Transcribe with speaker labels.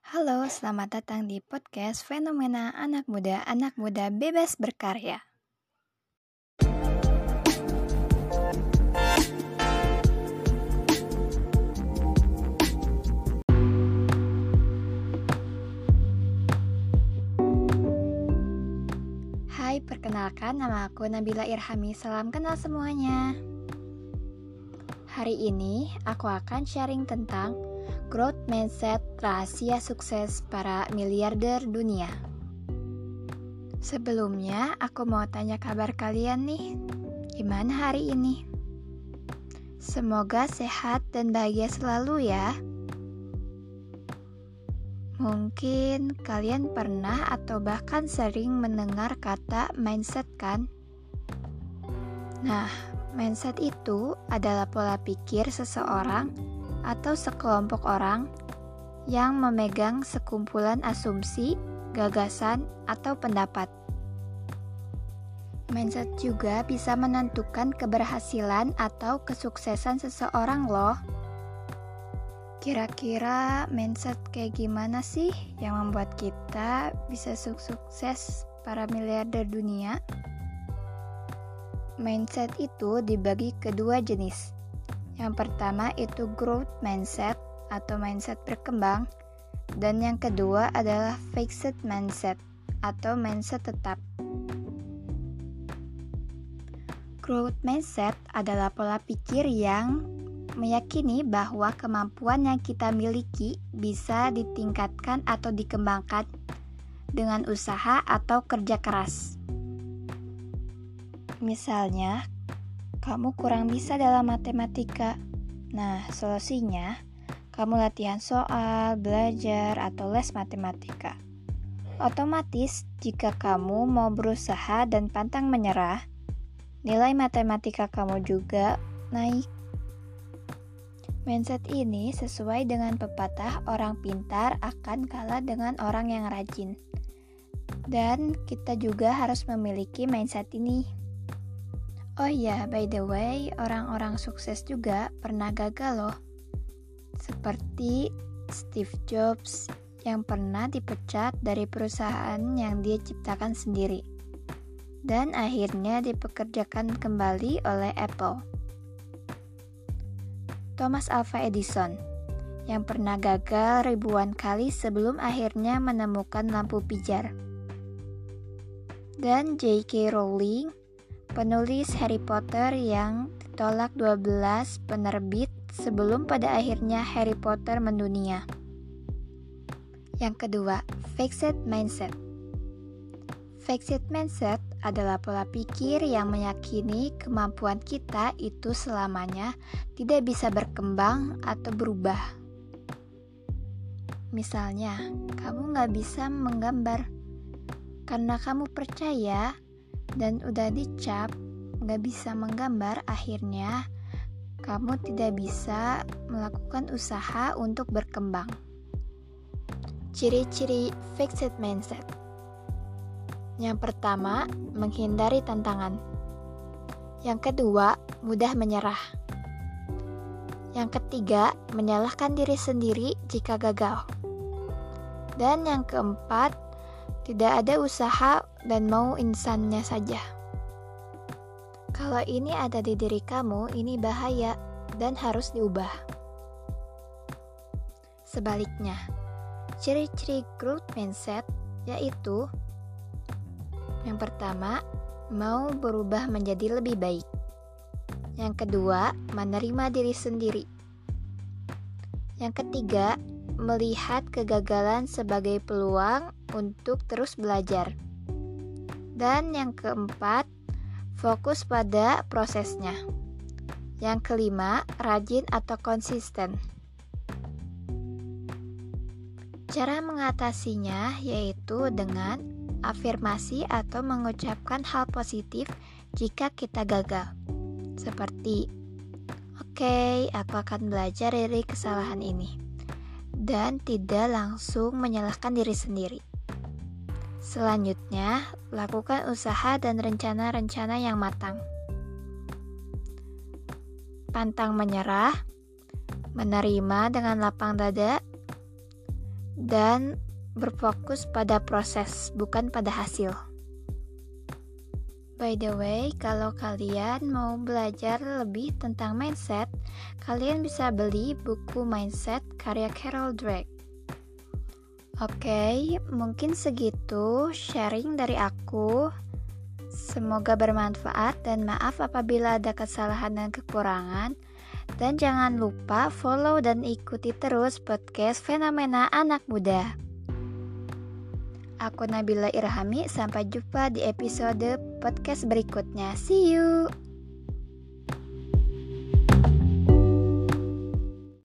Speaker 1: Halo, selamat datang di podcast Fenomena Anak Muda Anak Muda Bebas Berkarya. Hai, perkenalkan nama aku Nabila Irhami. Salam kenal semuanya. Hari ini aku akan sharing tentang growth mindset rahasia sukses para miliarder dunia. Sebelumnya, aku mau tanya kabar kalian nih. Gimana hari ini? Semoga sehat dan bahagia selalu ya. Mungkin kalian pernah atau bahkan sering mendengar kata mindset kan? Nah, mindset itu adalah pola pikir seseorang atau sekelompok orang yang memegang sekumpulan asumsi, gagasan, atau pendapat. Mindset juga bisa menentukan keberhasilan atau kesuksesan seseorang loh. Kira-kira mindset kayak gimana sih yang membuat kita bisa sukses para miliarder dunia? Mindset itu dibagi kedua jenis. Yang pertama itu growth mindset atau mindset berkembang dan yang kedua adalah fixed mindset atau mindset tetap. Growth mindset adalah pola pikir yang meyakini bahwa kemampuan yang kita miliki bisa ditingkatkan atau dikembangkan dengan usaha atau kerja keras. Misalnya, kamu kurang bisa dalam matematika. Nah, solusinya kamu latihan soal, belajar, atau les matematika. Otomatis, jika kamu mau berusaha dan pantang menyerah, nilai matematika kamu juga naik. Mindset ini sesuai dengan pepatah orang pintar akan kalah dengan orang yang rajin. Dan kita juga harus memiliki mindset ini. Oh iya, by the way, orang-orang sukses juga pernah gagal loh. Seperti Steve Jobs yang pernah dipecat dari perusahaan yang dia ciptakan sendiri. Dan akhirnya dipekerjakan kembali oleh Apple. Thomas Alva Edison yang pernah gagal ribuan kali sebelum akhirnya menemukan lampu pijar. Dan J.K. Rowling, penulis Harry Potter yang ditolak 12 penerbit sebelum pada akhirnya Harry Potter mendunia. Yang kedua, fixed mindset. Fixed mindset adalah pola pikir yang meyakini kemampuan kita itu selamanya tidak bisa berkembang atau berubah. Misalnya, kamu nggak bisa menggambar karena kamu percaya dan udah dicap nggak bisa menggambar, akhirnya kamu tidak bisa melakukan usaha untuk berkembang. Ciri-ciri fixed mindset yang pertama, menghindari tantangan. Yang kedua, mudah menyerah. Yang ketiga, menyalahkan diri sendiri jika gagal. Dan yang keempat, tidak ada usaha dan mau insannya saja. Kalau ini ada di diri kamu, ini bahaya dan harus diubah. Sebaliknya, ciri-ciri growth mindset yaitu yang pertama, mau berubah menjadi lebih baik. Yang kedua, menerima diri sendiri. Yang ketiga, melihat kegagalan sebagai peluang untuk terus belajar. Dan yang keempat, fokus pada prosesnya. Yang kelima, rajin atau konsisten. Cara mengatasinya yaitu dengan afirmasi atau mengucapkan hal positif jika kita gagal. Seperti, "Oke, okay, aku akan belajar dari kesalahan ini." Dan tidak langsung menyalahkan diri sendiri. Selanjutnya, lakukan usaha dan rencana-rencana yang matang. Pantang menyerah, menerima dengan lapang dada, dan berfokus pada proses, bukan pada hasil. By the way, kalau kalian mau belajar lebih tentang mindset, kalian bisa beli buku Mindset karya Carol Dweck. Oke, mungkin segitu sharing dari aku. Semoga bermanfaat dan maaf apabila ada kesalahan dan kekurangan. Dan jangan lupa follow dan ikuti terus podcast Fenomena Anak Muda. Aku Nabila Irhami, sampai jumpa di episode podcast berikutnya. See you!